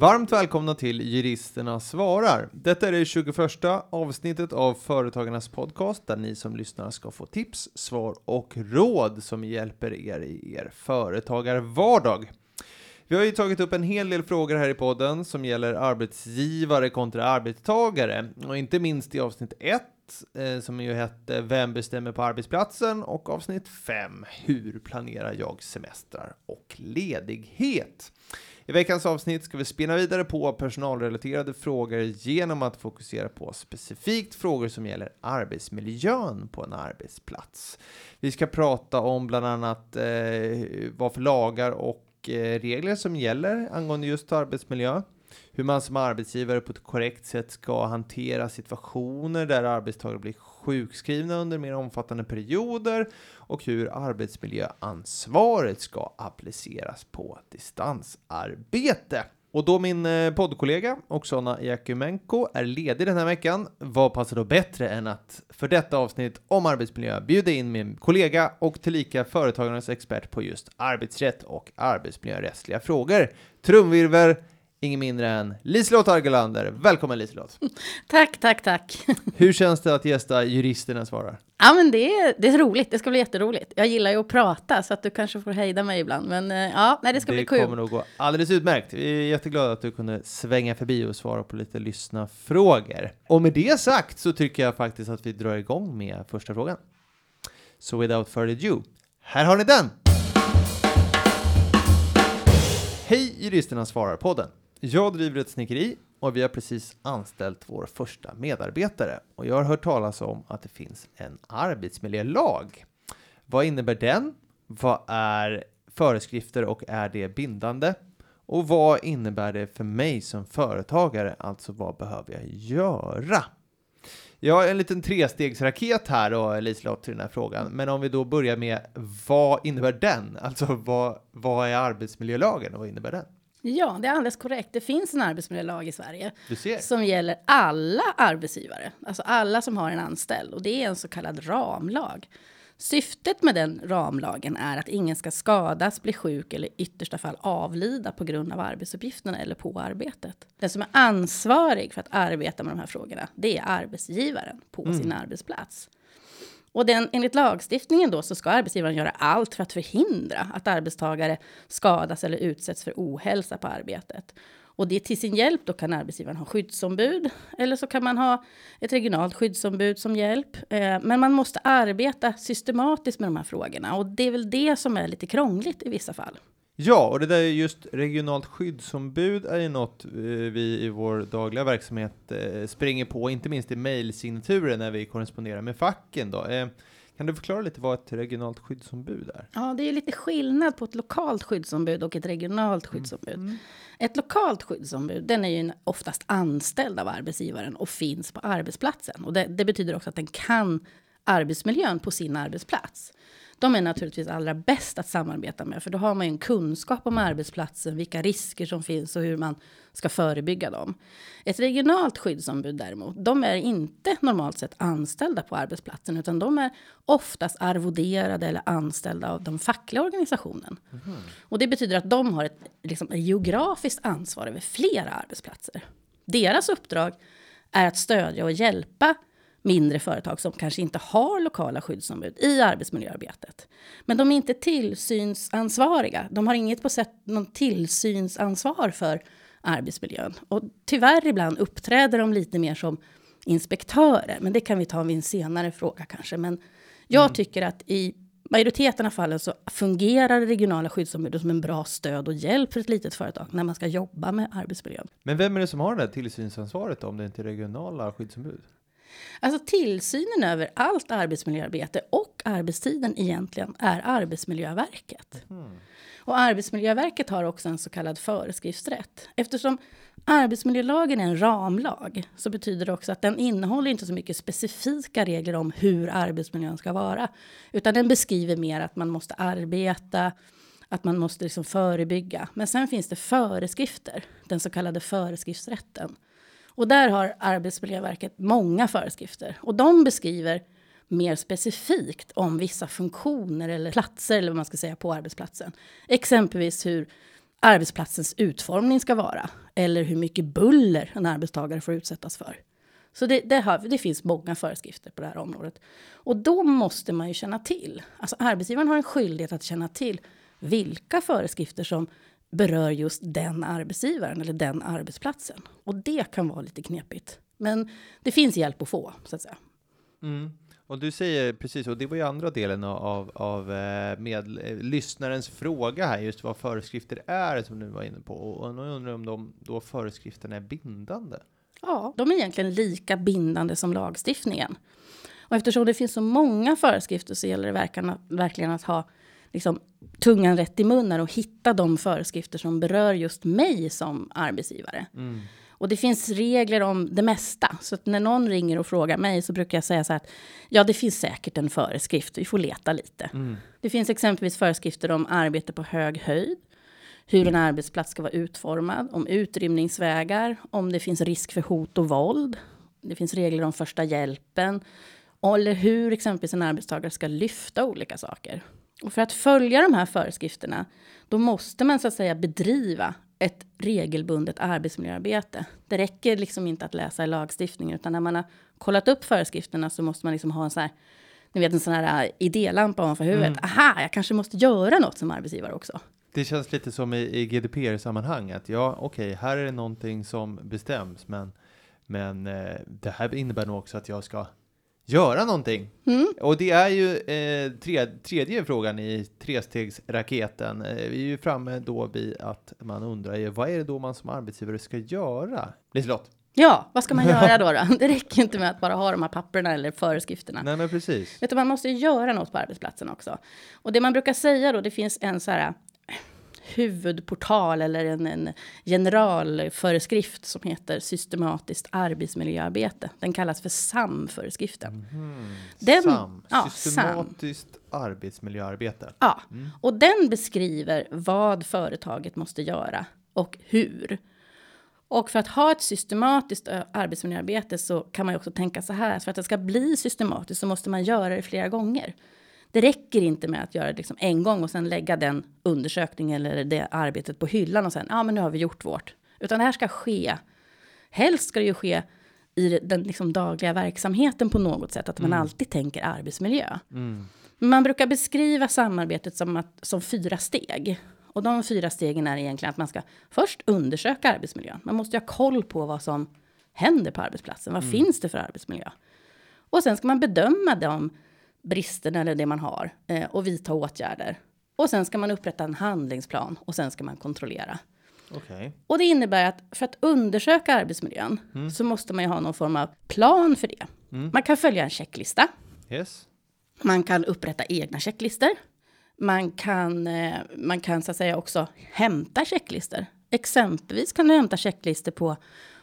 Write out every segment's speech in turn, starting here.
Varmt välkomna till Juristerna svarar. Detta är det 21 avsnittet av Företagarnas podcast där ni som lyssnar ska få tips, svar och råd som hjälper er i er företagarvardag. Vi har ju tagit upp en hel del frågor här i podden som gäller arbetsgivare kontra arbetstagare och inte minst i avsnitt 1 eh, som ju hette Vem bestämmer på arbetsplatsen och avsnitt 5 Hur planerar jag semestrar och ledighet? I veckans avsnitt ska vi spinna vidare på personalrelaterade frågor genom att fokusera på specifikt frågor som gäller arbetsmiljön på en arbetsplats. Vi ska prata om bland annat eh, vad för lagar och eh, regler som gäller angående just arbetsmiljö hur man som arbetsgivare på ett korrekt sätt ska hantera situationer där arbetstagare blir sjukskrivna under mer omfattande perioder och hur arbetsmiljöansvaret ska appliceras på distansarbete. Och då min eh, poddkollega Oksana Jakumenko är ledig den här veckan, vad passar då bättre än att för detta avsnitt om arbetsmiljö bjuda in min kollega och tillika företagarnas expert på just arbetsrätt och arbetsmiljörättsliga frågor. Trumvirvel ingen mindre än Liselott Argelander. Välkommen Liselott! tack, tack, tack! Hur känns det att gästa Juristerna svarar? Ja, men det är, det är roligt. Det ska bli jätteroligt. Jag gillar ju att prata, så att du kanske får hejda mig ibland. Men eh, ja, nej, det ska det bli kul. Det kommer nog gå alldeles utmärkt. Vi är jätteglada att du kunde svänga förbi och svara på lite lyssna frågor. Och med det sagt så tycker jag faktiskt att vi drar igång med första frågan. Så without further ado, här har ni den! Hej Juristerna svarar-podden! Jag driver ett snickeri och vi har precis anställt vår första medarbetare och jag har hört talas om att det finns en arbetsmiljölag. Vad innebär den? Vad är föreskrifter och är det bindande? Och vad innebär det för mig som företagare? Alltså vad behöver jag göra? Jag har en liten trestegsraket här då, Liselott, till den här frågan. Men om vi då börjar med vad innebär den? Alltså vad, vad är arbetsmiljölagen och vad innebär den? Ja, det är alldeles korrekt. Det finns en arbetsmiljölag i Sverige som gäller alla arbetsgivare, alltså alla som har en anställd. Och det är en så kallad ramlag. Syftet med den ramlagen är att ingen ska skadas, bli sjuk eller i yttersta fall avlida på grund av arbetsuppgifterna eller på arbetet. Den som är ansvarig för att arbeta med de här frågorna, det är arbetsgivaren på mm. sin arbetsplats. Och den, enligt lagstiftningen då så ska arbetsgivaren göra allt för att förhindra att arbetstagare skadas eller utsätts för ohälsa på arbetet. Och det till sin hjälp då kan arbetsgivaren ha skyddsombud eller så kan man ha ett regionalt skyddsombud som hjälp. Eh, men man måste arbeta systematiskt med de här frågorna och det är väl det som är lite krångligt i vissa fall. Ja, och det där är just regionalt skyddsombud är ju något eh, vi i vår dagliga verksamhet eh, springer på, inte minst i mejlsignaturen när vi korresponderar med facken. Då. Eh, kan du förklara lite vad ett regionalt skyddsombud är? Ja, det är lite skillnad på ett lokalt skyddsombud och ett regionalt mm. skyddsombud. Mm. Ett lokalt skyddsombud, den är ju oftast anställd av arbetsgivaren och finns på arbetsplatsen. Och det, det betyder också att den kan arbetsmiljön på sin arbetsplats de är naturligtvis allra bäst att samarbeta med, för då har man ju en kunskap om arbetsplatsen, vilka risker som finns och hur man ska förebygga dem. Ett regionalt skyddsombud däremot, de är inte normalt sett anställda på arbetsplatsen, utan de är oftast arvoderade eller anställda av den fackliga organisationen. Mm. Och det betyder att de har ett liksom, geografiskt ansvar över flera arbetsplatser. Deras uppdrag är att stödja och hjälpa mindre företag som kanske inte har lokala skyddsombud i arbetsmiljöarbetet. Men de är inte tillsynsansvariga. De har inget på sätt någon tillsynsansvar för arbetsmiljön. Och tyvärr ibland uppträder de lite mer som inspektörer. Men det kan vi ta vid en senare fråga kanske. Men jag mm. tycker att i majoriteten av fallen så fungerar regionala skyddsombud som en bra stöd och hjälp för ett litet företag när man ska jobba med arbetsmiljön. Men vem är det som har det här tillsynsansvaret då, om det inte är regionala skyddsombud? Alltså tillsynen över allt arbetsmiljöarbete och arbetstiden egentligen är Arbetsmiljöverket. Mm. Och Arbetsmiljöverket har också en så kallad föreskriftsrätt. Eftersom arbetsmiljölagen är en ramlag så betyder det också att den innehåller inte så mycket specifika regler om hur arbetsmiljön ska vara. Utan den beskriver mer att man måste arbeta, att man måste liksom förebygga. Men sen finns det föreskrifter, den så kallade föreskriftsrätten. Och där har Arbetsmiljöverket många föreskrifter. Och de beskriver mer specifikt om vissa funktioner eller platser eller vad man ska säga på arbetsplatsen. Exempelvis hur arbetsplatsens utformning ska vara. Eller hur mycket buller en arbetstagare får utsättas för. Så det, det, har, det, finns många föreskrifter på det här området. Och då måste man ju känna till. Alltså arbetsgivaren har en skyldighet att känna till vilka föreskrifter som berör just den arbetsgivaren eller den arbetsplatsen. Och det kan vara lite knepigt. Men det finns hjälp att få, så att säga. Mm. Och du säger precis, och det var ju andra delen av, av eh, med, eh, lyssnarens fråga här, just vad föreskrifter är som du var inne på. Och nu undrar om de då föreskrifterna är bindande? Ja, de är egentligen lika bindande som lagstiftningen. Och eftersom det finns så många föreskrifter så gäller det verkligen att ha liksom, tungan rätt i munnen och hitta de föreskrifter som berör just mig som arbetsgivare. Mm. Och det finns regler om det mesta. Så att när någon ringer och frågar mig så brukar jag säga så här att ja, det finns säkert en föreskrift. Vi får leta lite. Mm. Det finns exempelvis föreskrifter om arbete på hög höjd. Hur en arbetsplats ska vara utformad. Om utrymningsvägar. Om det finns risk för hot och våld. Det finns regler om första hjälpen. Eller hur exempelvis en arbetstagare ska lyfta olika saker. Och för att följa de här föreskrifterna, då måste man så att säga bedriva ett regelbundet arbetsmiljöarbete. Det räcker liksom inte att läsa i lagstiftningen, utan när man har kollat upp föreskrifterna så måste man liksom ha en sån här, ni vet en sån här äh, idélampa ovanför huvudet. Mm. Aha, jag kanske måste göra något som arbetsgivare också. Det känns lite som i, i GDPR-sammanhang, att ja, okej, okay, här är det någonting som bestäms, men, men eh, det här innebär nog också att jag ska göra någonting. Mm. Och det är ju eh, tre, tredje frågan i trestegsraketen. Eh, vi är ju framme då vid att man undrar ju, vad är det då man som arbetsgivare ska göra? Liselott? Ja, vad ska man göra då, då? Det räcker inte med att bara ha de här papperna eller föreskrifterna. Nej, men precis. Du, man måste ju göra något på arbetsplatsen också. Och det man brukar säga då, det finns en så här huvudportal eller en, en generalföreskrift som heter systematiskt arbetsmiljöarbete. Den kallas för SAM-föreskriften. Mm. Den, SAM, ja, systematiskt SAM. arbetsmiljöarbete. Ja, mm. och den beskriver vad företaget måste göra och hur. Och för att ha ett systematiskt arbetsmiljöarbete så kan man ju också tänka så här, för att det ska bli systematiskt så måste man göra det flera gånger. Det räcker inte med att göra det liksom en gång och sen lägga den undersökningen eller det arbetet på hyllan och sen, ja men nu har vi gjort vårt. Utan det här ska ske, helst ska det ju ske i den liksom dagliga verksamheten på något sätt, att man mm. alltid tänker arbetsmiljö. Mm. Man brukar beskriva samarbetet som, att, som fyra steg. Och de fyra stegen är egentligen att man ska först undersöka arbetsmiljön. Man måste ha koll på vad som händer på arbetsplatsen. Vad mm. finns det för arbetsmiljö? Och sen ska man bedöma de bristerna eller det man har eh, och vidta åtgärder. Och sen ska man upprätta en handlingsplan och sen ska man kontrollera. Okay. Och det innebär att för att undersöka arbetsmiljön mm. så måste man ju ha någon form av plan för det. Mm. Man kan följa en checklista. Yes. Man kan upprätta egna checklister. Man kan, eh, man kan så att säga också hämta checklister. Exempelvis kan du hämta checklister på,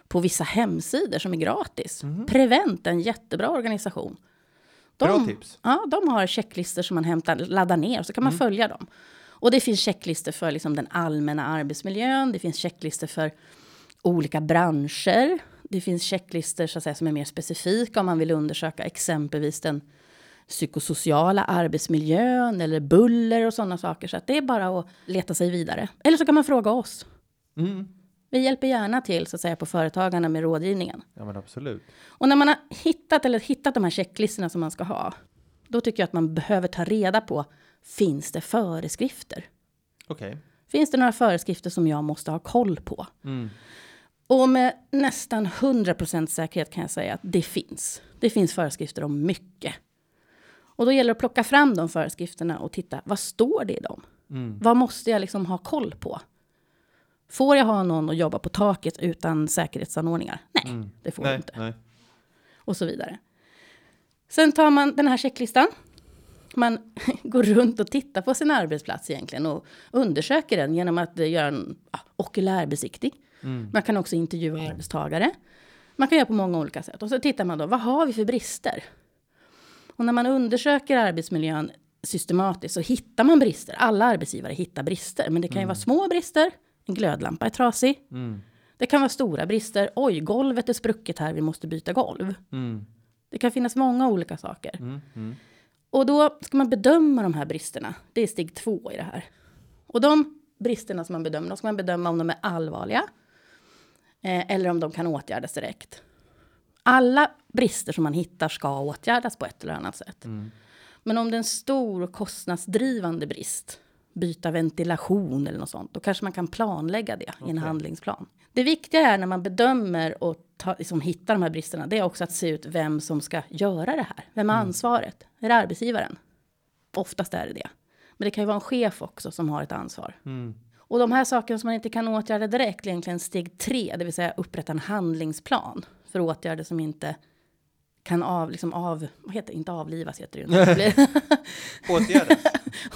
på vissa hemsidor som är gratis. Mm. Prevent, en jättebra organisation. De, Bra tips. Ja, de har checklistor som man hämtar, laddar ner, så kan man mm. följa dem. Och det finns checklistor för liksom den allmänna arbetsmiljön. Det finns checklistor för olika branscher. Det finns checklistor så att säga, som är mer specifika om man vill undersöka exempelvis den psykosociala arbetsmiljön eller buller och sådana saker. Så att det är bara att leta sig vidare. Eller så kan man fråga oss. Mm. Vi hjälper gärna till så att säga på företagarna med rådgivningen. Ja, men absolut. Och när man har hittat eller hittat de här checklistorna som man ska ha, då tycker jag att man behöver ta reda på, finns det föreskrifter? Okej. Okay. Finns det några föreskrifter som jag måste ha koll på? Mm. Och med nästan 100% säkerhet kan jag säga att det finns. Det finns föreskrifter om mycket. Och då gäller det att plocka fram de föreskrifterna och titta, vad står det i dem? Mm. Vad måste jag liksom ha koll på? Får jag ha någon att jobba på taket utan säkerhetsanordningar? Nej, mm. det får nej, du inte. Nej. Och så vidare. Sen tar man den här checklistan. Man går runt och tittar på sin arbetsplats egentligen och undersöker den genom att göra en ja, okulär besiktning. Mm. Man kan också intervjua arbetstagare. Man kan göra på många olika sätt. Och så tittar man då, vad har vi för brister? Och när man undersöker arbetsmiljön systematiskt så hittar man brister. Alla arbetsgivare hittar brister, men det kan ju mm. vara små brister en glödlampa är trasig. Mm. Det kan vara stora brister. Oj, golvet är sprucket här, vi måste byta golv. Mm. Det kan finnas många olika saker. Mm, mm. Och då ska man bedöma de här bristerna. Det är steg två i det här. Och de bristerna som man bedömer, då ska man bedöma om de är allvarliga eh, eller om de kan åtgärdas direkt. Alla brister som man hittar ska åtgärdas på ett eller annat sätt. Mm. Men om det är en stor kostnadsdrivande brist, byta ventilation eller något sånt, då kanske man kan planlägga det i en handlingsplan. Det viktiga är när man bedömer och ta, liksom hittar de här bristerna, det är också att se ut vem som ska göra det här. Vem har ansvaret? Är det arbetsgivaren? Oftast är det det. Men det kan ju vara en chef också som har ett ansvar. Mm. Och de här sakerna som man inte kan åtgärda direkt egentligen steg tre, det vill säga upprätta en handlingsplan för åtgärder som inte kan av, liksom av, vad heter det? inte avlivas heter det ju Åtgärdas.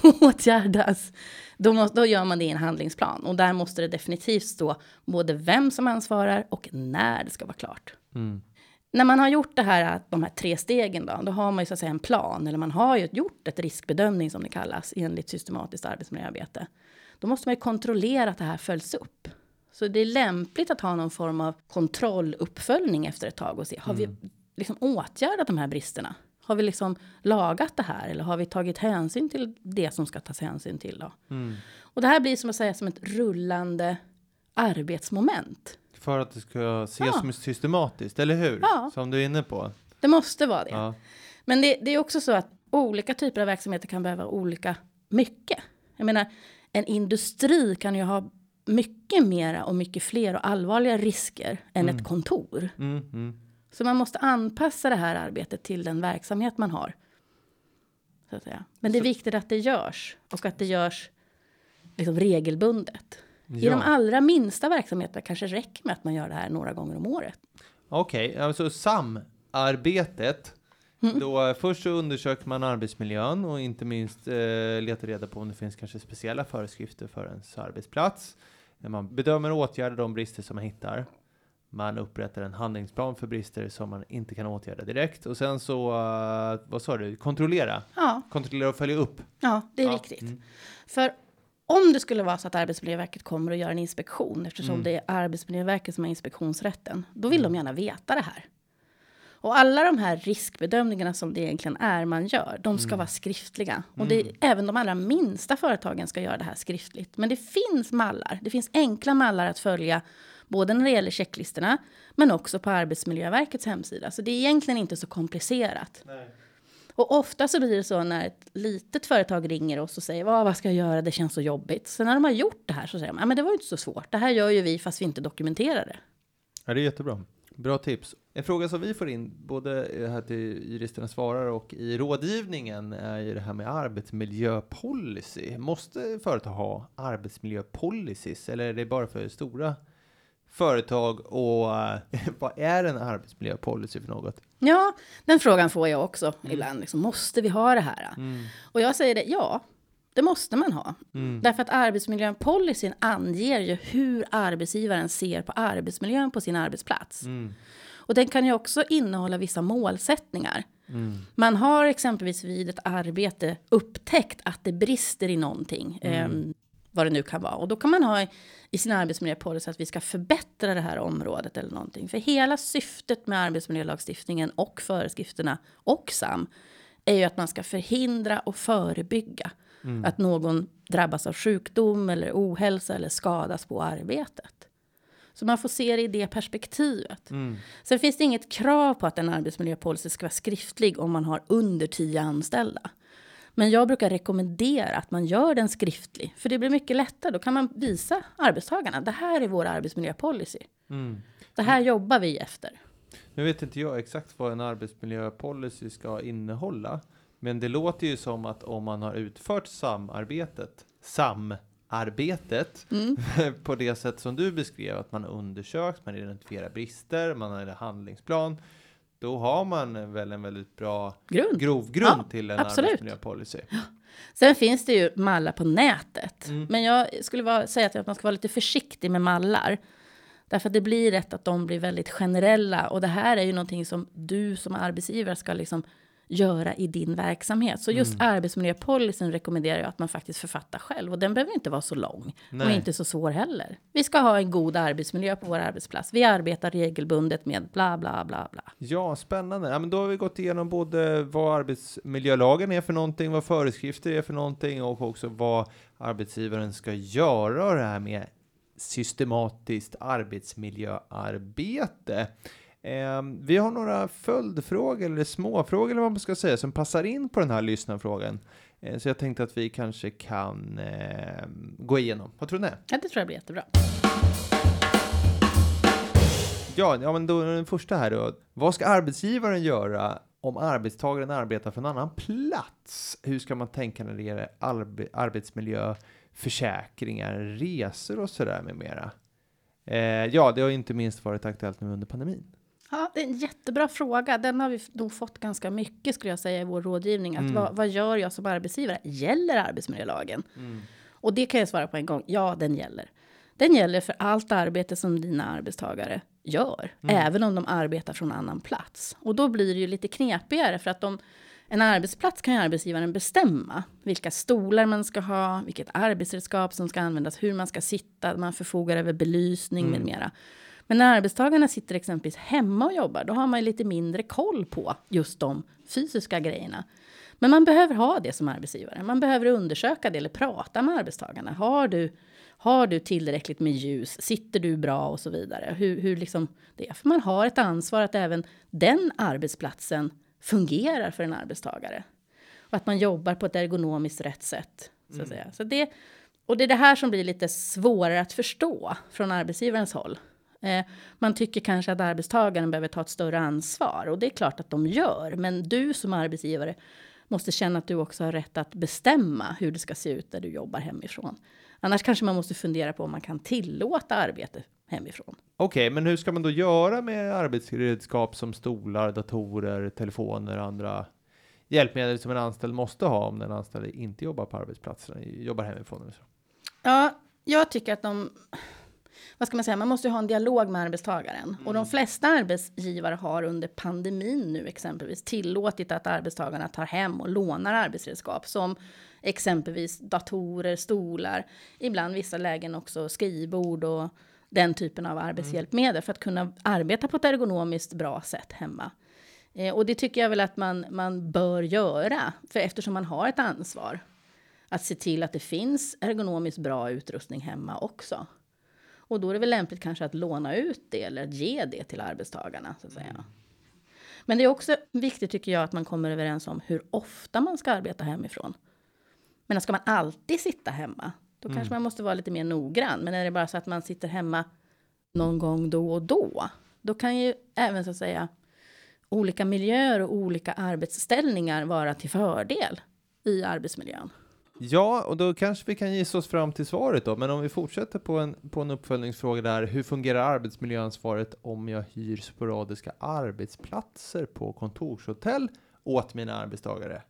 åtgärdas. Då, måste, då gör man det i en handlingsplan och där måste det definitivt stå både vem som ansvarar och när det ska vara klart. Mm. När man har gjort det här, de här tre stegen då, då har man ju så att säga en plan eller man har ju gjort ett riskbedömning som det kallas enligt systematiskt arbetsmiljöarbete. Då måste man ju kontrollera att det här följs upp. Så det är lämpligt att ha någon form av kontrolluppföljning efter ett tag och se, har vi liksom åtgärdat de här bristerna? Har vi liksom lagat det här eller har vi tagit hänsyn till det som ska tas hänsyn till då? Mm. Och det här blir som att säga som ett rullande arbetsmoment. För att det ska ses Ja. som systematiskt, eller hur? Ja. Som du är inne på. Det måste vara det. Ja. Men det, det är också så att olika typer av verksamheter kan behöva olika mycket. Jag menar, en industri kan ju ha mycket mera och mycket fler och allvarliga risker än ett kontor. Mm, mm. Så man måste anpassa det här arbetet till den verksamhet man har. Så att säga. Men det är viktigt att det görs och att det görs liksom regelbundet. I de Ja. allra minsta verksamheterna kanske räcker med att man gör det här några gånger om året. Okej, alltså samarbetet. Mm. Då först så undersöker man arbetsmiljön och inte minst eh, letar reda på om det finns kanske speciella föreskrifter för ens arbetsplats. Man bedömer och åtgärdar de brister som man hittar. Man upprättar en handlingsplan för brister som man inte kan åtgärda direkt. Och sen så, eh, vad sa du, kontrollera. Ja, Kontrollera och följa upp. ja det är Ja, viktigt. mm. För om det skulle vara så att Arbetsmiljöverket kommer och gör en inspektion, eftersom Mm. det är Arbetsmiljöverket som har inspektionsrätten, då vill de gärna veta det här. Och alla de här riskbedömningarna som det egentligen är man gör, de ska vara skriftliga. Och det, även de allra minsta företagen ska göra det här skriftligt. Men det finns mallar, det finns enkla mallar att följa, både när det gäller checklistorna, men också på Arbetsmiljöverkets hemsida. Så det är egentligen inte så komplicerat. Och ofta så blir det så när ett litet företag ringer oss och säger vad, vad ska jag göra, det känns så jobbigt. Sen när de har gjort det här så säger de, "Ja, men det var ju inte så svårt, det här gör ju vi fast vi inte dokumenterar det. Ja, det är jättebra. Bra tips. En fråga som vi får in, både här till juristerna svarar och i rådgivningen, är ju det här med arbetsmiljöpolicy. Måste företag ha arbetsmiljöpolicies eller är det bara för stora företag? Och eh, vad är en arbetsmiljöpolicy för något? Ja, den frågan får jag också ibland. Liksom, måste vi ha det här? Mm. Och jag säger det, ja, det måste man ha. Mm. Därför att arbetsmiljöpolicyn anger ju hur arbetsgivaren ser på arbetsmiljön på sin arbetsplats. Mm. Och den kan ju också innehålla vissa målsättningar. Mm. Man har exempelvis vid ett arbete upptäckt att det brister i någonting. ehm, vad det nu kan vara. Och då kan man ha i, sin arbetsmiljöpolicy att vi ska förbättra det här området eller någonting. För hela syftet med arbetsmiljölagstiftningen och föreskrifterna och SAM är ju att man ska förhindra och förebygga att någon drabbas av sjukdom eller ohälsa eller skadas på arbetet. Så man får se det i det perspektivet. Mm. Sen finns det inget krav på att en arbetsmiljöpolicy ska vara skriftlig om man har under tio anställda. Men jag brukar rekommendera att man gör den skriftlig, för det blir mycket lättare. Då kan man visa arbetstagarna, det här är vår arbetsmiljöpolicy. Mm. Det här jobbar vi efter. Nu vet inte jag exakt vad en arbetsmiljöpolicy ska innehålla. Men det låter ju som att om man har utfört samarbetet, samarbetet, Mm. på det sätt som du beskrev, att man har undersökt, man identifierar brister, man har en handlingsplan, då har man väl en väldigt bra Grund. grov grund Ja, till en absolut. arbetsmiljöpolicy. Sen finns det ju mallar på nätet. Mm. Men jag skulle vara, säga att man ska vara lite försiktig med mallar. Därför att det blir lätt att de blir väldigt generella. Och det här är ju någonting som du som arbetsgivare ska liksom göra i din verksamhet. Så just Mm. arbetsmiljöpolicyn rekommenderar jag att man faktiskt författar själv. Och den behöver inte vara så lång och Nej. inte så svår heller. Vi ska ha en god arbetsmiljö på vår arbetsplats. Vi arbetar regelbundet med bla bla bla bla. Ja, spännande. Ja, men då har vi gått igenom både vad arbetsmiljölagen är för någonting, vad föreskrifter är för någonting och också vad arbetsgivaren ska göra och det här med systematiskt arbetsmiljöarbete. Eh, vi har några följdfrågor eller småfrågor eller vad man ska säga som passar in på den här lyssnarfrågan. Eh, så jag tänkte att vi kanske kan eh, gå igenom. Vad tror ni? Ja, det tror jag blir jättebra. Ja, ja, men då den första här då. Vad ska arbetsgivaren göra om arbetstagaren arbetar för en annan plats? Hur ska man tänka när det gäller arbe arbetsmiljö, försäkringar, resor och sådär med mera? Eh, ja, det har inte minst varit aktuellt nu under pandemin. Ja, det är en jättebra fråga. Den har vi nog fått ganska mycket skulle jag säga i vår rådgivning. Att Mm. vad, vad gör jag som arbetsgivare? Gäller arbetsmiljölagen? Och det kan jag svara på en gång. Ja, den gäller. Den gäller för allt arbete som dina arbetstagare gör, även om de arbetar från annan plats. Och då blir det ju lite knepigare för att de, en arbetsplats kan ju arbetsgivaren bestämma vilka stolar man ska ha, vilket arbetsredskap som ska användas, hur man ska sitta, man förfogar över belysning med mera. Men när arbetstagarna sitter exempelvis hemma och jobbar, då har man ju lite mindre koll på just de fysiska grejerna. Men man behöver ha det som arbetsgivare. Man behöver undersöka det eller prata med arbetstagarna. Har du, har du tillräckligt med ljus? Sitter du bra och så vidare? Hur, hur liksom det är. För man har ett ansvar att även den arbetsplatsen fungerar för en arbetstagare. Och att man jobbar på ett ergonomiskt rätt sätt. Så att säga. Så det, och det är det här som blir lite svårare att förstå från arbetsgivarens håll. Eh, man tycker kanske att arbetstagaren behöver ta ett större ansvar och det är klart att de gör. Men du som arbetsgivare måste känna att du också har rätt att bestämma hur det ska se ut där du jobbar hemifrån. Annars kanske man måste fundera på om man kan tillåta arbete hemifrån. Okej, men hur ska man då göra med arbetsredskap som stolar, datorer, telefoner och andra hjälpmedel som en anställd måste ha om den anställde inte jobbar på arbetsplatsen, jobbar hemifrån? Eller så? Ja, jag tycker att de... Vad ska man säga? Man måste ju ha en dialog med arbetstagaren. Och de flesta arbetsgivare har under pandemin nu exempelvis tillåtit att arbetstagarna tar hem och lånar arbetsredskap som exempelvis datorer, stolar, ibland vissa lägen också skrivbord och den typen av arbetshjälpmedel för att kunna arbeta på ett ergonomiskt bra sätt hemma. Eh, och det tycker jag väl att man, man bör göra, för eftersom man har ett ansvar att se till att det finns ergonomiskt bra utrustning hemma också. Och då är det väl lämpligt kanske att låna ut det eller att ge det till arbetstagarna. Så att säga. Men det är också viktigt tycker jag att man kommer överens om hur ofta man ska arbeta hemifrån. Men ska man alltid sitta hemma, då kanske man måste vara lite mer noggrann. Men är det bara så att man sitter hemma någon gång då och då, då kan ju även så att säga olika miljöer och olika arbetsställningar vara till fördel i arbetsmiljön. Ja, och då kanske vi kan gissa oss fram till svaret då. Men om vi fortsätter på en, på en uppföljningsfråga där. Hur fungerar arbetsmiljöansvaret om jag hyr sporadiska arbetsplatser på kontorshotell åt mina arbetstagare?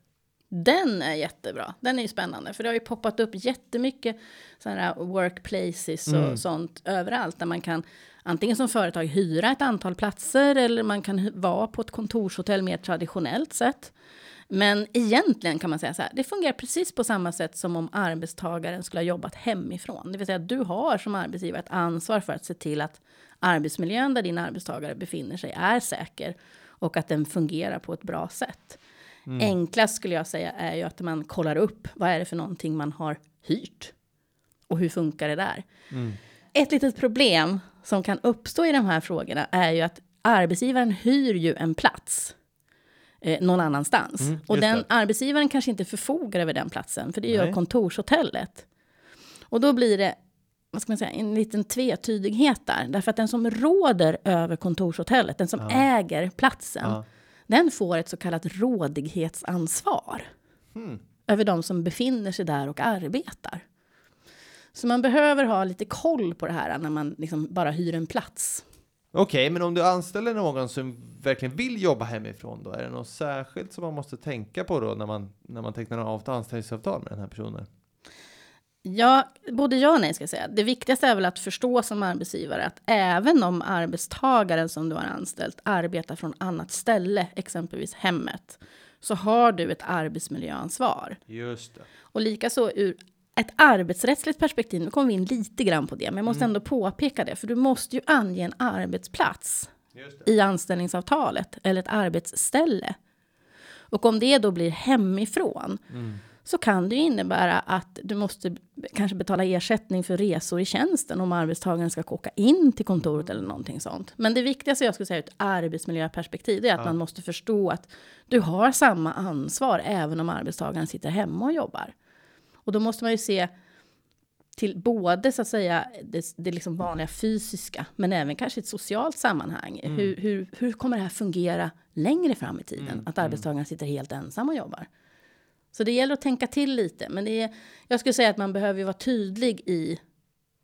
Den är jättebra. Den är ju spännande. För det har ju poppat upp jättemycket sådana här workplaces och Mm. sånt överallt. Där man kan antingen som företag hyra ett antal platser. Eller man kan vara på ett kontorshotell mer traditionellt sett. Men egentligen kan man säga så här. Det fungerar precis på samma sätt som om arbetstagaren skulle ha jobbat hemifrån. Det vill säga att du har som arbetsgivare ett ansvar för att se till att arbetsmiljön där din arbetstagare befinner sig är säker. Och att den fungerar på ett bra sätt. Enklast skulle jag säga är ju att man kollar upp vad är det för någonting man har hyrt. Och hur funkar det där? Ett litet problem som kan uppstå i de här frågorna är ju att arbetsgivaren hyr ju en plats eh, någon annanstans. Mm, och den det. arbetsgivaren kanske inte förfogar över den platsen, för det gör Nej. kontorshotellet. Och då blir det vad ska man säga, en liten tvetydighet där. Därför att den som råder över kontorshotellet, den som Ja. äger platsen, Ja. den får ett så kallat rådighetsansvar Hmm. över de som befinner sig där och arbetar. Så man behöver ha lite koll på det här när man liksom bara hyr en plats. Okej, men om du anställer någon som verkligen vill jobba hemifrån då, är det något särskilt som man måste tänka på då när man, när man tecknar av ett anställningsavtal med den här personen? Ja, både ja och nej ska jag säga. Det viktigaste är väl att förstå som arbetsgivare att även om arbetstagaren som du har anställt arbetar från annat ställe, exempelvis hemmet, så har du ett arbetsmiljöansvar. Just det. Och likaså ur ett arbetsrättsligt perspektiv, nu kommer vi in lite grann på det, men jag måste ändå påpeka det, för du måste ju ange en arbetsplats i anställningsavtalet eller ett arbetsställe. Och om det då blir hemifrån så kan det ju innebära att du måste kanske betala ersättning för resor i tjänsten om arbetstagaren ska åka in till kontoret eller någonting sånt. Men det viktigaste jag skulle säga ur ett arbetsmiljöperspektiv är att man måste förstå att du har samma ansvar även om arbetstagaren sitter hemma och jobbar. Och då måste man ju se till både så att säga det, det liksom vanliga fysiska, men även kanske ett socialt sammanhang. Hur, hur, hur kommer det här fungera längre fram i tiden? Att arbetstagaren sitter helt ensam och jobbar. Så det gäller att tänka till lite, men det är, jag skulle säga att man behöver vara tydlig i,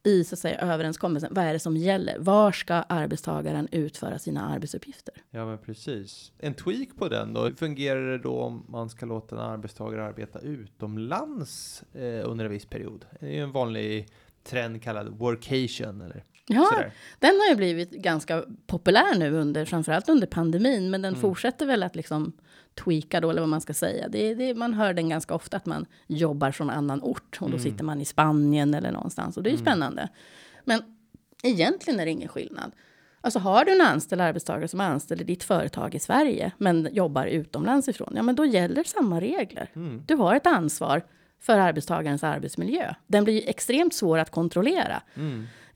i så att säga, överenskommelsen. Vad är det som gäller? Var ska arbetstagaren utföra sina arbetsuppgifter? Ja, men precis. En tweak på den då. Hur fungerar det då om man ska låta en arbetstagare arbeta utomlands eh, under en viss period? Det är ju en vanlig trend kallad workation eller Ja, sådär. den har ju blivit ganska populär nu under, framförallt under pandemin, men den fortsätter väl att liksom tweaka då, eller vad man ska säga. Det, det, man hör den ganska ofta att man jobbar från annan ort och då sitter man i Spanien eller någonstans och det är ju spännande. Men egentligen är det ingen skillnad. Alltså har du en anställd arbetstagare som är anställd i ditt företag i Sverige, men jobbar utomlands ifrån, ja men då gäller samma regler. Du har ett ansvar för arbetstagarens arbetsmiljö. Den blir ju extremt svår att kontrollera. Eh,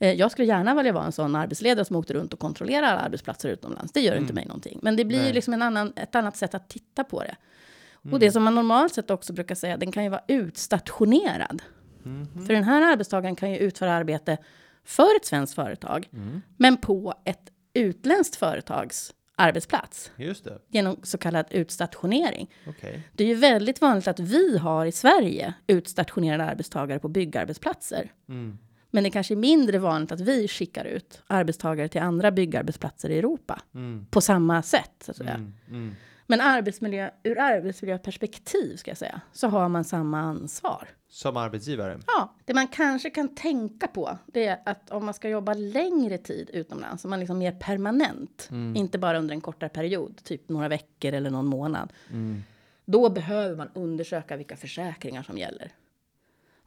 Jag skulle gärna vilja vara en sån arbetsledare som åkte runt och kontrollerar alla arbetsplatser utomlands. Det gör inte mig någonting. Men det blir Nej. liksom en annan, ett annat sätt att titta på det. Och det som man normalt sett också brukar säga, den kan ju vara utstationerad. För den här arbetstagaren kan ju utföra arbete för ett svenskt företag, men på ett utländskt företags arbetsplats genom så kallad utstationering. Okej. Det är ju väldigt vanligt att vi har i Sverige utstationerade arbetstagare på byggarbetsplatser. Mm. Men det kanske är mindre vanligt att vi skickar ut arbetstagare till andra byggarbetsplatser i Europa Mm. på samma sätt. Så att säga. Mm. Mm. Men arbetsmiljö, ur arbetsmiljöperspektiv ska jag säga, så har man samma ansvar. Som arbetsgivare. Ja, det man kanske kan tänka på det är att om man ska jobba längre tid utomlands, om man liksom mer permanent, inte bara under en kortare period, typ några veckor eller någon månad, då behöver man undersöka vilka försäkringar som gäller.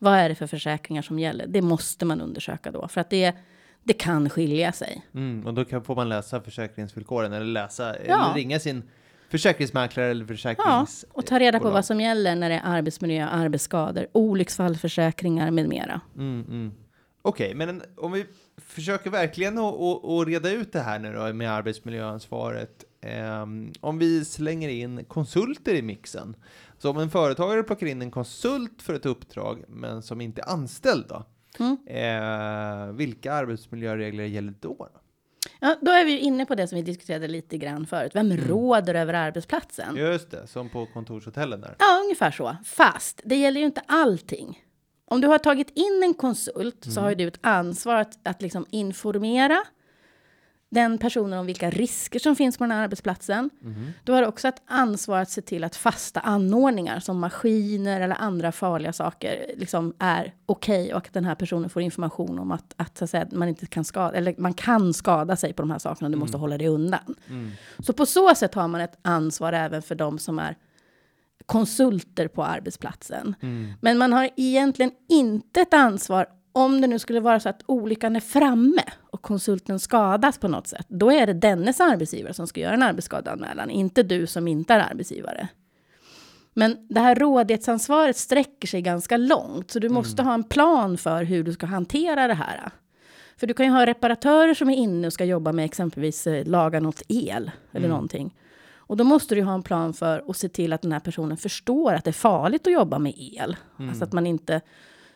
Vad är det för försäkringar som gäller? Det måste man undersöka då, för att det, det kan skilja sig. Mm. Och då kan, får man läsa försäkringsvillkoren eller läsa Ja. eller ringa sin försäkringsmäklare eller Ja, försäkrings... och ta reda på vad som gäller när det är arbetsmiljö, arbetsskador, olycksfallförsäkringar med mera. Mm, mm. Okej, men en- om vi försöker verkligen att- reda ut det här nu då med arbetsmiljöansvaret. Ehm, om vi slänger in konsulter i mixen. Så om en företagare plockar in en konsult för ett uppdrag, men som inte är anställd då. Mm. Eh, vilka arbetsmiljöregler gäller då? då? Ja, då är vi ju inne på det som vi diskuterade lite grann förut. Vem råder över arbetsplatsen? Just det, som på kontorshotellen där. Ja, ungefär så. Fast det gäller ju inte allting. Om du har tagit in en konsult så har ju du ett ansvar att, att liksom informera den personen om vilka risker som finns på den här arbetsplatsen. Du har också ett ansvar att se till att fasta anordningar som maskiner eller andra farliga saker liksom är okej och att den här personen får information om att, att, så att säga, man inte kan skada eller man kan skada sig på de här sakerna. Du måste hålla dig undan. Så på så sätt har man ett ansvar även för de som är konsulter på arbetsplatsen. Men man har egentligen inte ett ansvar om det nu skulle vara så att olyckan är framme och konsulten skadas på något sätt. Då är det dennes arbetsgivare som ska göra en arbetsskadeanmälan, inte du som inte är arbetsgivare. Men det här rådighetsansvaret sträcker sig ganska långt, så du måste ha en plan för hur du ska hantera det här. För du kan ju ha reparatörer som är inne och ska jobba med exempelvis eh, laga något el eller någonting. Och då måste du ha en plan för att se till att den här personen förstår att det är farligt att jobba med el. Alltså att man inte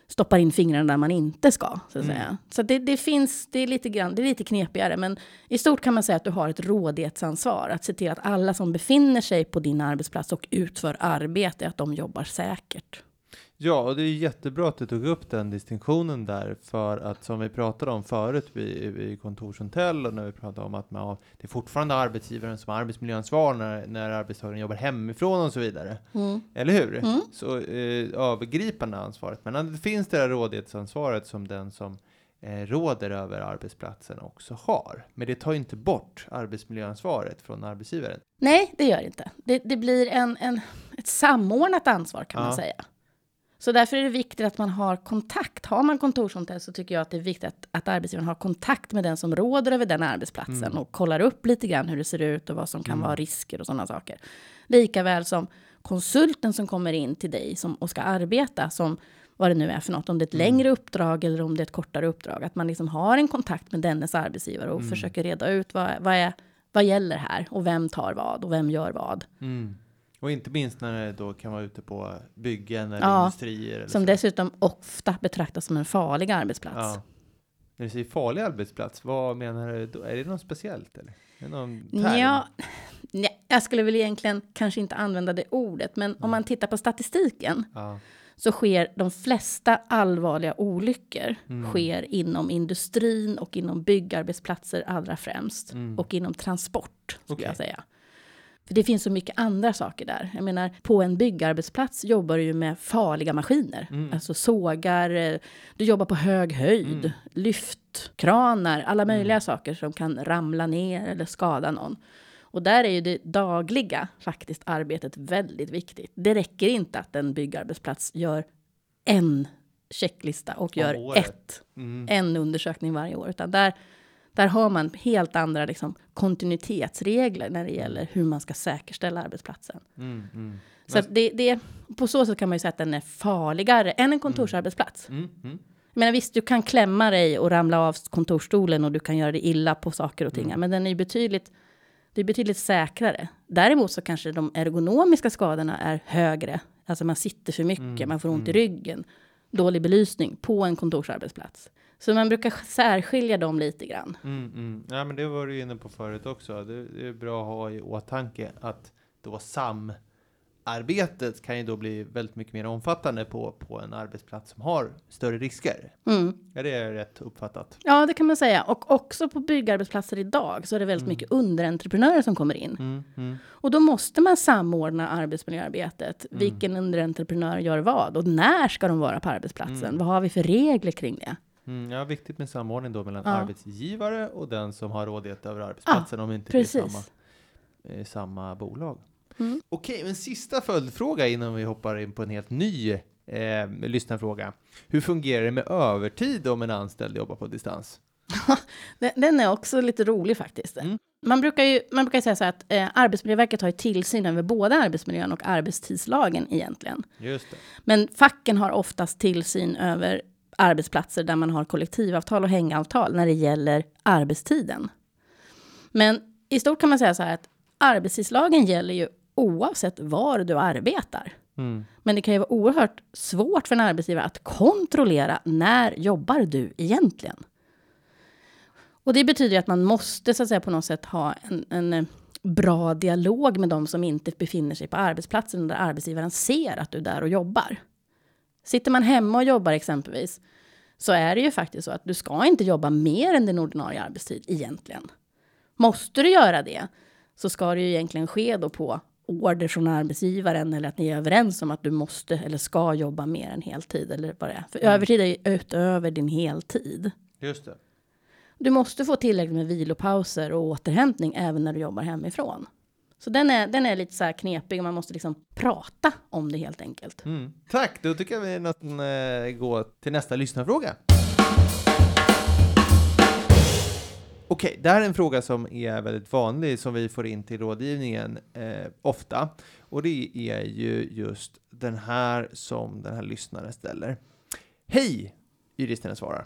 stoppar in fingrarna där man inte ska. Så, att säga. så det, det finns, det är, lite grann, det är lite knepigare, men i stort kan man säga att du har ett rådighetsansvar. Att se till att alla som befinner sig på din arbetsplats och utför arbete, att de jobbar säkert. Ja, och det är jättebra att du tog upp den distinktionen där, för att som vi pratade om förut vid kontorshotell och när vi pratade om att man det är fortfarande arbetsgivaren som har arbetsmiljöansvar när, när arbetstagaren jobbar hemifrån och så vidare. Eller hur? Så eh, övergripande ansvaret. Men det finns det där rådighetsansvaret som den som eh, råder över arbetsplatsen också har. Men det tar inte bort arbetsmiljöansvaret från arbetsgivaren. Nej, det gör det inte. Det, det blir en, en, ett samordnat ansvar kan Ja. man säga. Så därför är det viktigt att man har kontakt. Har man kontorshotell så tycker jag att det är viktigt att, att arbetsgivaren har kontakt med den som råder över den arbetsplatsen Mm. och kollar upp lite grann hur det ser ut och vad som kan vara risker och sådana saker. Likaväl som konsulten som kommer in till dig som, och ska arbeta som vad det nu är för något, om det är ett Mm. längre uppdrag eller om det är ett kortare uppdrag, att man liksom har en kontakt med dennes arbetsgivare och Mm. försöker reda ut vad, vad, är, vad gäller här och vem tar vad och vem gör vad. Mm. Och inte minst när det då kan vara ute på byggen eller Ja, industrier. Eller Som så. dessutom ofta betraktas som en farlig arbetsplats. Ja. När du säger farlig arbetsplats, vad menar du då? Är det något speciellt eller? Är någon term? Ja, nej, jag skulle väl egentligen kanske inte använda det ordet, men om man tittar på statistiken Ja. så sker de flesta allvarliga olyckor Mm. sker inom industrin och inom byggarbetsplatser allra främst Mm. och inom transport skulle Okej. jag säga. För det finns så mycket andra saker där. Jag menar, på en byggarbetsplats jobbar du ju med farliga maskiner. Mm. Alltså sågar, eh, du jobbar på hög höjd, Mm. lyftkranar, alla möjliga saker som kan ramla ner eller skada någon. Och där är ju det dagliga faktiskt arbetet väldigt viktigt. Det räcker inte att en byggarbetsplats gör en checklista och gör ett, Mm. en undersökning varje år, utan där, där har man helt andra liksom, kontinuitetsregler när det gäller hur man ska säkerställa arbetsplatsen. Mm. Mm. Så det, det, på så sätt kan man ju säga att den är farligare än en kontorsarbetsplats. Mm. Mm. Jag menar visst, du kan klämma dig och ramla av kontorsstolen och du kan göra det illa på saker och ting, Mm. men den är ju betydligt, det är betydligt säkrare. Däremot så kanske de ergonomiska skadorna är högre. Alltså man sitter för mycket, Mm, man får ont i ryggen, dålig belysning på en kontorsarbetsplats. Så man brukar särskilja dem lite grann. Mm, mm. Ja, men det var du inne på förut också. Det, det är bra att ha i åtanke att då samarbetet kan ju då bli väldigt mycket mer omfattande på, på en arbetsplats som har större risker. Mm. Är det rätt uppfattat? Ja, det kan man säga. Och också på byggarbetsplatser idag så är det väldigt mycket underentreprenörer som kommer in. Mm, mm, Och då måste man samordna arbetsmiljöarbetet. Vilken underentreprenör gör vad? Och när ska de vara på arbetsplatsen? Mm. Vad har vi för regler kring det? Mm. Ja, viktigt med samordning då mellan Ja. arbetsgivare och den som har rådighet över arbetsplatsen om inte det är Precis. samma, eh, samma bolag. Mm. Okej, men sista följdfråga innan vi hoppar in på en helt ny eh, lyssnarfråga. Hur fungerar det med övertid om en anställd jobbar på distans? Den, den är också lite rolig faktiskt. Mm. Man brukar ju man brukar säga så här att eh, Arbetsmiljöverket har ju tillsyn över både arbetsmiljön och arbetstidslagen egentligen. Just det. Men facken har oftast tillsyn över arbetsplatser där man har kollektivavtal och hängavtal när det gäller arbetstiden. Men i stort kan man säga så här att arbetstidslagen gäller ju oavsett var du arbetar. Mm. Men det kan ju vara oerhört svårt för en arbetsgivare att kontrollera när jobbar du egentligen. Och det betyder ju att man måste så att säga på något sätt ha en, en eh, bra dialog med de som inte befinner sig på arbetsplatsen där arbetsgivaren ser att du är där och jobbar. Sitter man hemma och jobbar exempelvis så är det ju faktiskt så att du ska inte jobba mer än din ordinarie arbetstid egentligen. Måste du göra det så ska det ju egentligen ske då på order från arbetsgivaren eller att ni är överens om att du måste eller ska jobba mer än heltid eller vad det är. För övertid är ju utöver din heltid. Just det. Du måste få tillräckligt med vilopauser och återhämtning även när du jobbar hemifrån. Så den är, den är lite så här knepig och man måste liksom prata om det helt enkelt. Mm. Tack, då tycker jag vi nästan eh, går till nästa lyssnarfråga. Okej, det här är en fråga som är väldigt vanlig som vi får in till rådgivningen eh, ofta. Och det är ju just den här som den här lyssnaren ställer. Hej! Juristerna svarar.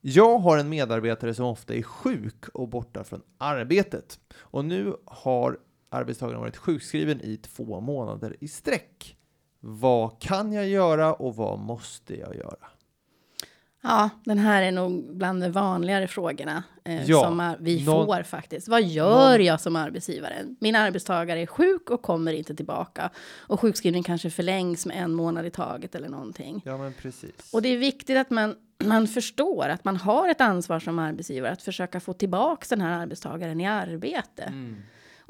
Jag har en medarbetare som ofta är sjuk och borta från arbetet. Och nu har arbetstagaren varit sjukskriven i två månader i sträck. Vad kan jag göra och vad måste jag göra? Ja, den här är nog bland de vanligare frågorna eh, Ja, som vi någon- får faktiskt. Vad gör någon- jag som arbetsgivare? Min arbetstagare är sjuk och kommer inte tillbaka. Och sjukskrivningen kanske förlängs med en månad i taget eller någonting. Ja, men precis. Och det är viktigt att man, man förstår att man har ett ansvar som arbetsgivare att försöka få tillbaka den här arbetstagaren i arbete. Mm.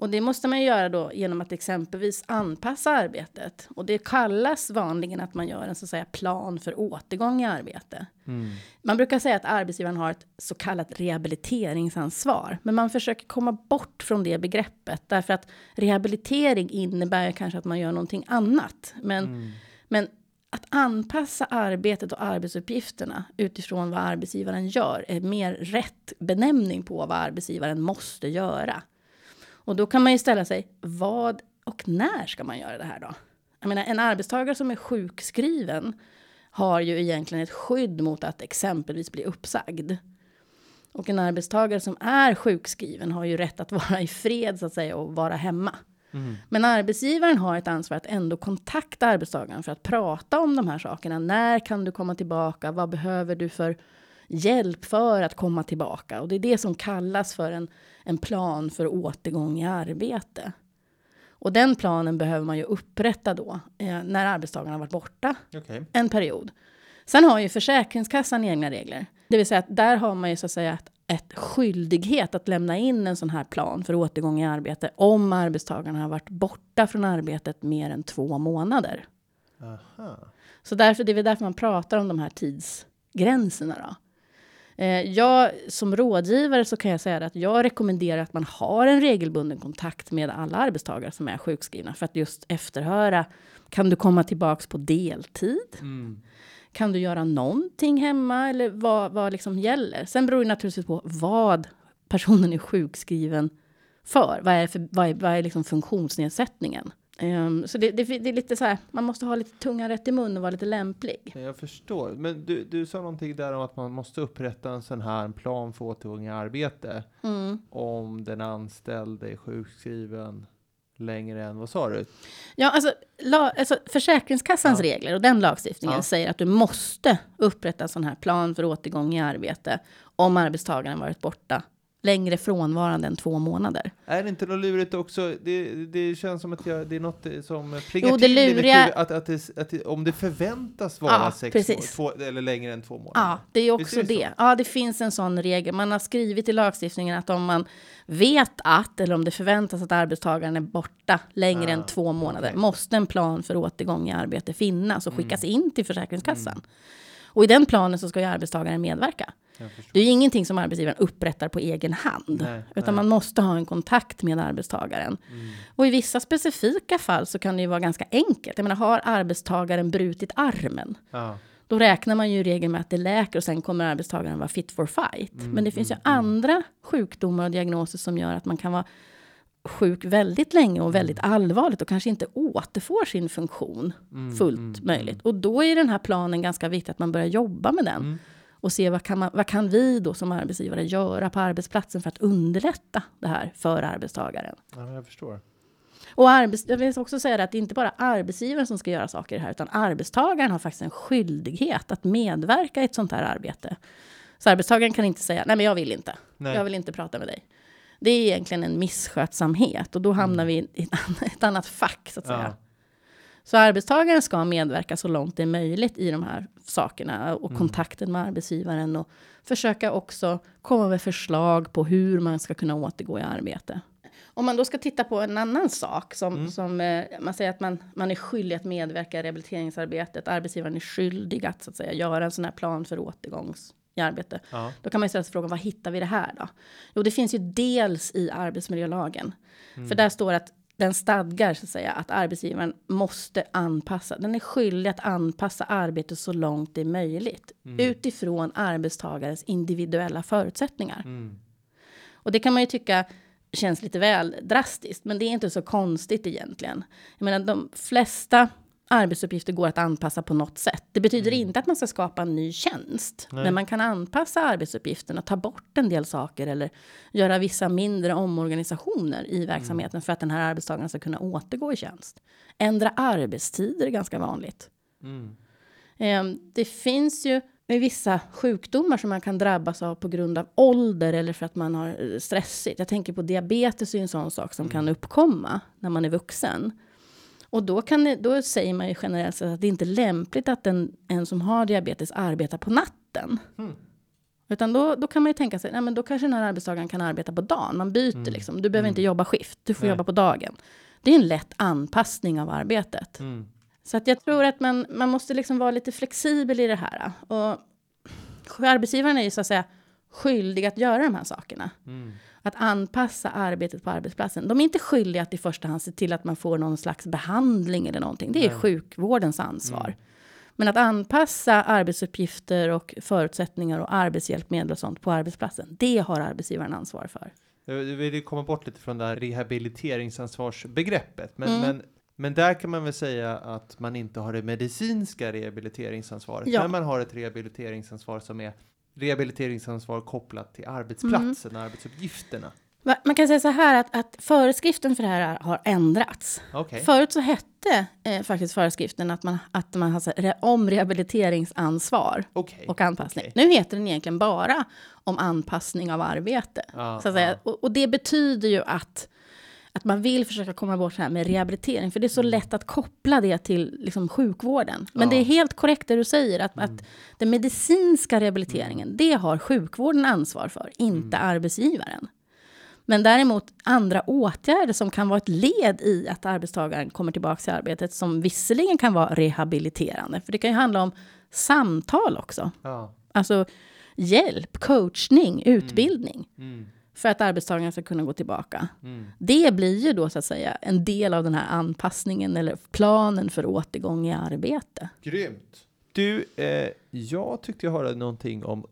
Och det måste man göra då genom att exempelvis anpassa arbetet. Och det kallas vanligen att man gör en så att säga plan för återgång i arbete. Mm. Man brukar säga att arbetsgivaren har ett så kallat rehabiliteringsansvar. Men man försöker komma bort från det begreppet. Därför att rehabilitering innebär kanske att man gör någonting annat. Men, Mm. men att anpassa arbetet och arbetsuppgifterna utifrån vad arbetsgivaren gör är mer rätt benämning på vad arbetsgivaren måste göra. Och då kan man ju ställa sig, vad och när ska man göra det här då? Jag menar, en arbetstagare som är sjukskriven har ju egentligen ett skydd mot att exempelvis bli uppsagd. Och en arbetstagare som är sjukskriven har ju rätt att vara i fred så att säga och vara hemma. Mm. Men arbetsgivaren har ett ansvar att ändå kontakta arbetstagaren för att prata om de här sakerna. När kan du komma tillbaka? Vad behöver du för hjälp för att komma tillbaka? Och det är det som kallas för en, en plan för återgång i arbete. Och den planen behöver man ju upprätta då eh, när arbetstagaren har varit borta Okej. en period. Sen har ju Försäkringskassan egna regler. Det vill säga att där har man ju så att säga ett, ett skyldighet att lämna in en sån här plan för återgång i arbete om arbetstagaren har varit borta från arbetet mer än två månader. Aha. Så därför, det är väl därför man pratar om de här tidsgränserna. Då. Eh, jag som rådgivare så kan jag säga att jag rekommenderar att man har en regelbunden kontakt med alla arbetstagare som är sjukskrivna för att just efterhöra. Kan du komma tillbaks på deltid? Mm. Kan du göra någonting hemma eller vad, vad liksom gäller? Sen beror det naturligtvis på vad personen är sjukskriven för. Vad är, för, vad är, vad är liksom funktionsnedsättningen? Ehm, så det, det, det är lite så här, man måste ha lite tunga rätt i mun och vara lite lämplig. Jag förstår. Men du, du sa någonting där om att man måste upprätta en sån här plan för återgång i arbete. Mm. Om den anställde är sjukskriven längre än, vad sa du? Ja, alltså, la, alltså Försäkringskassans Ja. regler och den lagstiftningen Ja. säger att du måste upprätta en sån här plan för återgång i arbete om arbetstagaren varit borta längre frånvarande än två månader. Är det inte något lurigt också? Det, det känns som att jag, det är något som plingar Jo, det till luriga- att, att, det, att det, om det förväntas vara Ja, sex precis. två, eller längre än två månader. Ja, det är Visst också är det det. så? Ja, det finns en sån regel. Man har skrivit i lagstiftningen att om man vet att, eller om det förväntas att arbetstagaren är borta längre Ah, än två månader, okej. måste en plan för återgång i arbete finnas och skickas Mm. in till Försäkringskassan. Och i den planen så ska ju arbetstagaren medverka. Det är ju ingenting som arbetsgivaren upprättar på egen hand. Nej, utan nej. man måste ha en kontakt med arbetstagaren. Mm. Och i vissa specifika fall så kan det ju vara ganska enkelt. Jag menar, har arbetstagaren brutit armen? Ja. Då räknar man ju i regel med att det läker och sen kommer arbetstagaren vara fit for fight. Mm, Men det finns ju mm, mm. andra sjukdomar och diagnoser som gör att man kan vara sjuk väldigt länge och väldigt allvarligt och kanske inte återfår sin funktion Mm, fullt mm, möjligt. Och då är den här planen ganska viktig att man börjar jobba med den Mm. och se vad kan, man, vad kan vi då som arbetsgivare göra på arbetsplatsen för att underlätta det här för arbetstagaren. Ja, men jag förstår. Och arbets, jag vill också säga det att det är inte bara arbetsgivaren som ska göra saker här, utan arbetstagaren har faktiskt en skyldighet att medverka i ett sånt här arbete. Så arbetstagaren kan inte säga, nej men jag vill inte, Nej. jag vill inte prata med dig. Det är egentligen en misskötsamhet och då hamnar vi i ett an- ett annat fack så att säga. Mm. Ja. Så arbetstagaren ska medverka så långt det är möjligt i de här sakerna och Mm. kontakten med arbetsgivaren och försöka också komma med förslag på hur man ska kunna återgå i arbete. Om man då ska titta på en annan sak som, Mm. som eh, man säger att man, man är skyldig att medverka i rehabiliteringsarbetet. Arbetsgivaren är skyldig att, så att säga, göra en sån här plan för återgångs i arbete. Ja. Då kan man ju ställa sig frågan, vad hittar vi det här då? Jo, det finns ju dels i arbetsmiljölagen. Mm. För där står att den stadgar så att säga att arbetsgivaren måste anpassa. Den är skyldig att anpassa arbetet så långt det är möjligt utifrån arbetstagarens individuella förutsättningar. Mm. Och det kan man ju tycka känns lite väl drastiskt, men det är inte så konstigt egentligen. Jag menar, de flesta arbetsuppgifter går att anpassa på något sätt. Det betyder inte att man ska skapa en ny tjänst, Nej. men man kan anpassa arbetsuppgifterna, ta bort en del saker eller göra vissa mindre omorganisationer i verksamheten för att den här arbetstagaren ska kunna återgå i tjänst. Ändra arbetstider är ganska vanligt. Mm. Eh, Det finns ju med vissa sjukdomar som man kan drabbas av på grund av ålder eller för att man har eh, stressigt. Jag tänker på diabetes är en sån sak som kan uppkomma när man är vuxen. Och då, kan då säger man ju generellt sett att det inte är lämpligt att en, en som har diabetes arbetar på natten. Mm. Utan då, då kan man ju tänka sig, nej men då kanske den här arbetstagaren kan arbeta på dagen. Man byter Mm. liksom. Du behöver Mm. inte jobba skift, du får Nej. jobba på dagen. Det är en lätt anpassning av arbetet. Mm. Så att jag tror att man, man måste liksom vara lite flexibel i det här. Och arbetsgivaren är ju så att säga skyldig att göra de här sakerna. Att anpassa arbetet på arbetsplatsen. De är inte skyldiga att i första hand se till att man får någon slags behandling eller någonting. Det är Nej. sjukvårdens ansvar. Mm. Men att anpassa arbetsuppgifter och förutsättningar och arbetshjälpmedel och sånt på arbetsplatsen, det har arbetsgivaren ansvar för. Jag vill ju komma bort lite från det här rehabiliteringsansvarsbegreppet. Men, Mm. men, men där kan man väl säga att man inte har det medicinska rehabiliteringsansvaret. Ja. Men man har ett rehabiliteringsansvar som är rehabiliteringsansvar kopplat till arbetsplatsen, Mm. arbetsuppgifterna. Man kan säga så här att, att föreskriften för det här har ändrats. Okej. Förut så hette eh, faktiskt föreskriften att man, att man re, om rehabiliteringsansvar Okej. och anpassning. okej. Nu heter den egentligen bara om anpassning av arbete. Ja, Så att säga. ja. Och, och det betyder ju att, att man vill försöka komma bort här med rehabilitering, för det är så lätt att koppla det till liksom, sjukvården. Men Mm. Ja. det är helt korrekt det du säger, att, Mm. att den medicinska rehabiliteringen, det har sjukvården ansvar för, inte Mm. arbetsgivaren. Men däremot andra åtgärder som kan vara ett led i att arbetstagaren kommer tillbaka till arbetet, som visserligen kan vara rehabiliterande, för det kan ju handla om samtal också. Ja. Alltså hjälp, coachning, utbildning Mm. För att arbetstagaren ska kunna gå tillbaka. Mm. Det blir ju då så att säga en del av den här anpassningen eller planen för återgång i arbete. Grymt. Du, eh, jag tyckte jag hörde någonting om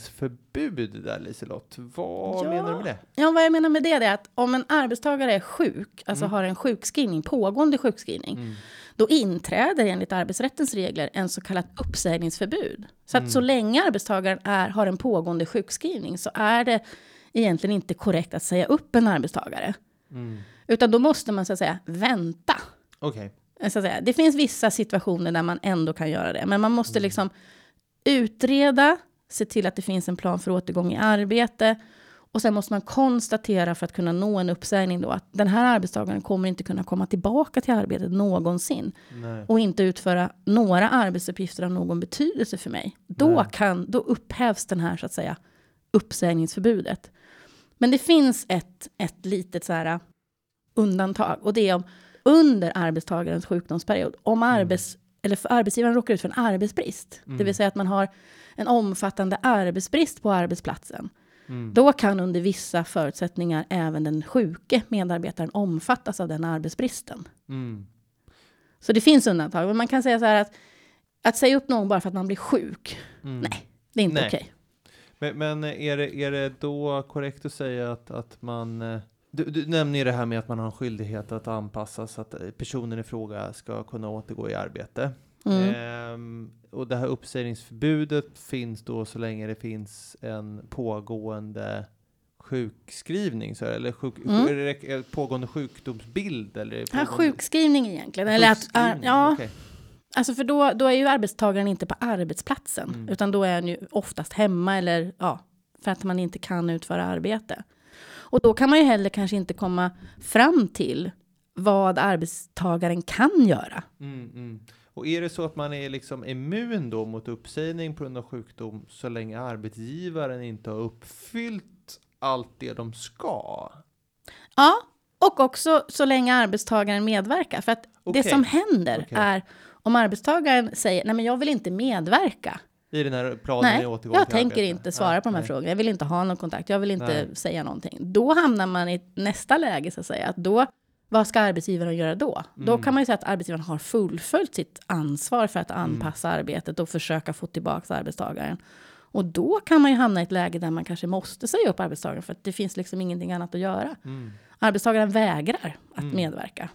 uppsägningsförbud där Liselott. Vad Ja. menar du med det? Ja, vad jag menar med det är att om en arbetstagare är sjuk, alltså Mm. har en sjukskrivning, pågående sjukskrivning, Mm. då inträder enligt arbetsrättens regler en så kallat uppsägningsförbud. Så att Mm. så länge arbetstagaren är, har en pågående sjukskrivning så är det egentligen inte korrekt att säga upp en arbetstagare. Mm. Utan då måste man så att säga vänta. Okej. Så att säga. Det finns vissa situationer där man ändå kan göra det, men man måste Mm. liksom utreda, se till att det finns en plan för återgång i arbete och sen måste man konstatera för att kunna nå en uppsägning då att den här arbetstagaren kommer inte kunna komma tillbaka till arbetet någonsin Nej. och inte utföra några arbetsuppgifter av någon betydelse för mig. Då, Nej. kan, då upphävs den här så att säga uppsägningsförbudet. Men det finns ett, ett litet så här undantag och det är om under arbetstagarens sjukdomsperiod, om arbets, eller för arbetsgivaren råkar ut för en arbetsbrist, det Mm. vill säga att man har en omfattande arbetsbrist på arbetsplatsen, Mm. då kan under vissa förutsättningar även den sjuke medarbetaren omfattas av den arbetsbristen. Mm. Så det finns undantag, men man kan säga så här att att säga upp någon bara för att man blir sjuk, Mm. Nej. det är inte okej. Men, men är, det, är det då korrekt att säga att, att man... eh, Du, du nämner ju det här med att man har en skyldighet att anpassa så att eh, personen i fråga ska kunna återgå i arbete. Mm. Ehm, och det här uppsägningsförbudet finns då så länge det finns en pågående sjukskrivning, så, eller sjuk, Mm. pågående sjukdomsbild? Eller Ja, pågående, sjukskrivning egentligen. Eller att, ja, okej. Alltså för då, då är ju arbetstagaren inte på arbetsplatsen, Mm. utan då är han ju oftast hemma eller ja, för att man inte kan utföra arbete. Och då kan man ju heller kanske inte komma fram till vad arbetstagaren kan göra. Mm, mm. Och är det så att man är liksom immun då mot uppsägning på grund av sjukdom så länge arbetsgivaren inte har uppfyllt allt det de ska? Ja, och också så länge arbetstagaren medverkar. För att Okej. det som händer Okej. är om arbetstagaren säger nej men jag vill inte medverka. I den här planen Nej, återgång jag tänker arbete? inte svara Ja, på de här nej. frågorna. Jag vill inte ha någon kontakt. Jag vill inte Nej. säga någonting. Då hamnar man i nästa läge så att säga. Att då, vad ska arbetsgivaren göra då? Då Mm. kan man ju säga att arbetsgivaren har fullföljt sitt ansvar för att anpassa arbetet och försöka få tillbaka arbetstagaren. Och då kan man ju hamna i ett läge där man kanske måste säga upp arbetstagaren för att det finns liksom ingenting annat att göra. Mm. Arbetstagaren vägrar att Mm. medverka.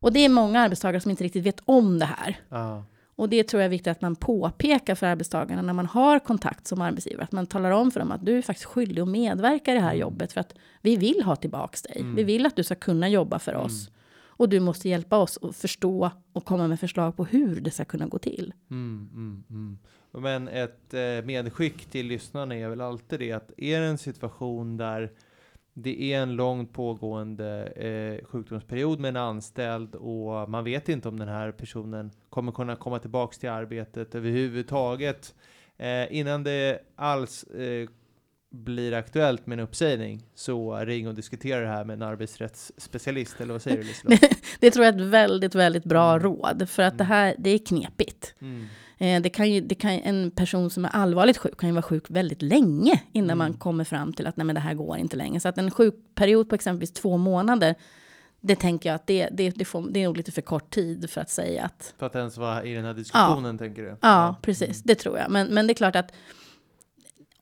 Och det är många arbetstagare som inte riktigt vet om det här. Ja. Och det tror jag är viktigt att man påpekar för arbetstagarna när man har kontakt som arbetsgivare. Att man talar om för dem att du är faktiskt skyldig att medverka i det här jobbet för att vi vill ha tillbaks dig. Mm. Vi vill att du ska kunna jobba för oss. Och du måste hjälpa oss att förstå och komma med förslag på hur det ska kunna gå till. Mm, mm, mm. Men ett eh, medskick till lyssnarna är väl alltid det att är det en situation där det är en långt pågående eh, sjukdomsperiod med en anställd och man vet inte om den här personen kommer kunna komma tillbaks till arbetet överhuvudtaget Eh, innan det alls eh, blir aktuellt med en uppsägning så ring och diskutera det här med en arbetsrättsspecialist, eller vad säger du Liselott? Det tror jag är ett väldigt, väldigt bra Mm. råd. För att det här, det är knepigt. Mm. Eh, det kan ju, det kan, en person som är allvarligt sjuk kan ju vara sjuk väldigt länge innan Mm. man kommer fram till att nej, men det här går inte längre. Så att en sjukperiod på exempelvis två månader, det tänker jag att det, det, det, får, det är nog lite för kort tid för att säga att För att ens vara i den här diskussionen, tänker du? ja, precis, det tror jag. Men, men det är klart att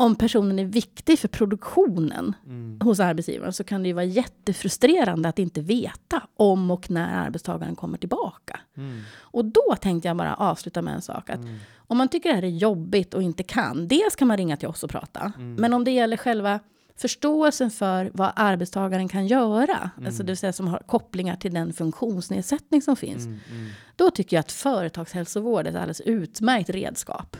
om personen är viktig för produktionen Mm. hos arbetsgivaren så kan det ju vara jättefrustrerande att inte veta om och när arbetstagaren kommer tillbaka. Mm. Och då tänkte jag bara avsluta med en sak. Att Mm. Om man tycker det här är jobbigt och inte kan, dels kan man ringa till oss och prata. Mm. Men om det gäller själva förståelsen för vad arbetstagaren kan göra, alltså det vill säga som har kopplingar till den funktionsnedsättning som finns, Mm. Mm. då tycker jag att företagshälsovård är ett alldeles utmärkt redskap.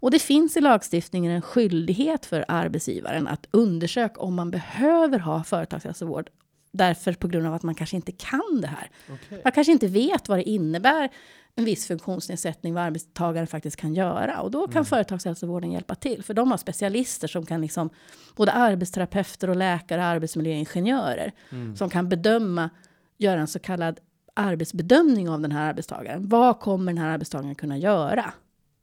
Mm. Och det finns i lagstiftningen en skyldighet för arbetsgivaren att undersöka om man behöver ha företagshälsovård. Därför på grund av att man kanske inte kan det här. Okej. Man kanske inte vet vad det innebär en viss funktionsnedsättning, vad arbetstagaren faktiskt kan göra. Och då kan företagshälsovården hjälpa till. För de har specialister som kan liksom, både arbetsterapeuter och läkare arbetsmiljöingenjörer, Mm. som kan bedöma, göra en så kallad arbetsbedömning av den här arbetstagaren. Vad kommer den här arbetstagaren kunna göra?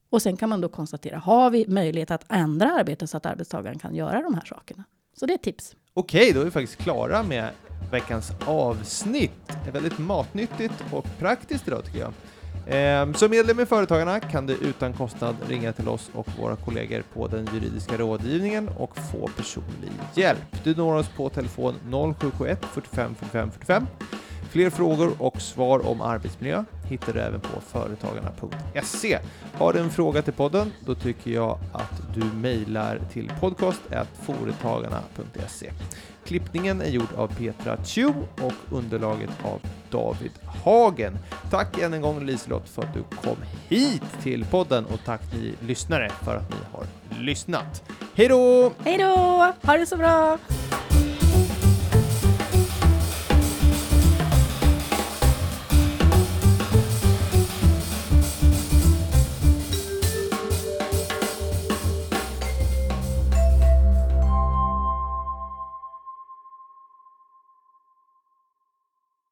Och sen kan man då konstatera, har vi möjlighet att ändra arbetet så att arbetstagaren kan göra de här sakerna? Så det är ett tips. Okej, då är vi faktiskt klara med veckans avsnitt. Det är väldigt matnyttigt och praktiskt idag tycker jag. Ehm, Som medlem i Företagarna kan du utan kostnad ringa till oss och våra kollegor på den juridiska rådgivningen och få personlig hjälp. Du når oss på telefon 0771 45 45 45. Fler frågor och svar om arbetsmiljö hittar du även på företagarna.se. Har du en fråga till podden, då tycker jag att du mejlar till podcast.foretagarna.se. Klippningen är gjord av Petra Chu och underlaget av David Hagen. Tack än en gång Liselott för att du kom hit till podden och tack ni lyssnare för att ni har lyssnat. Hej då! Hej då! Ha det så bra!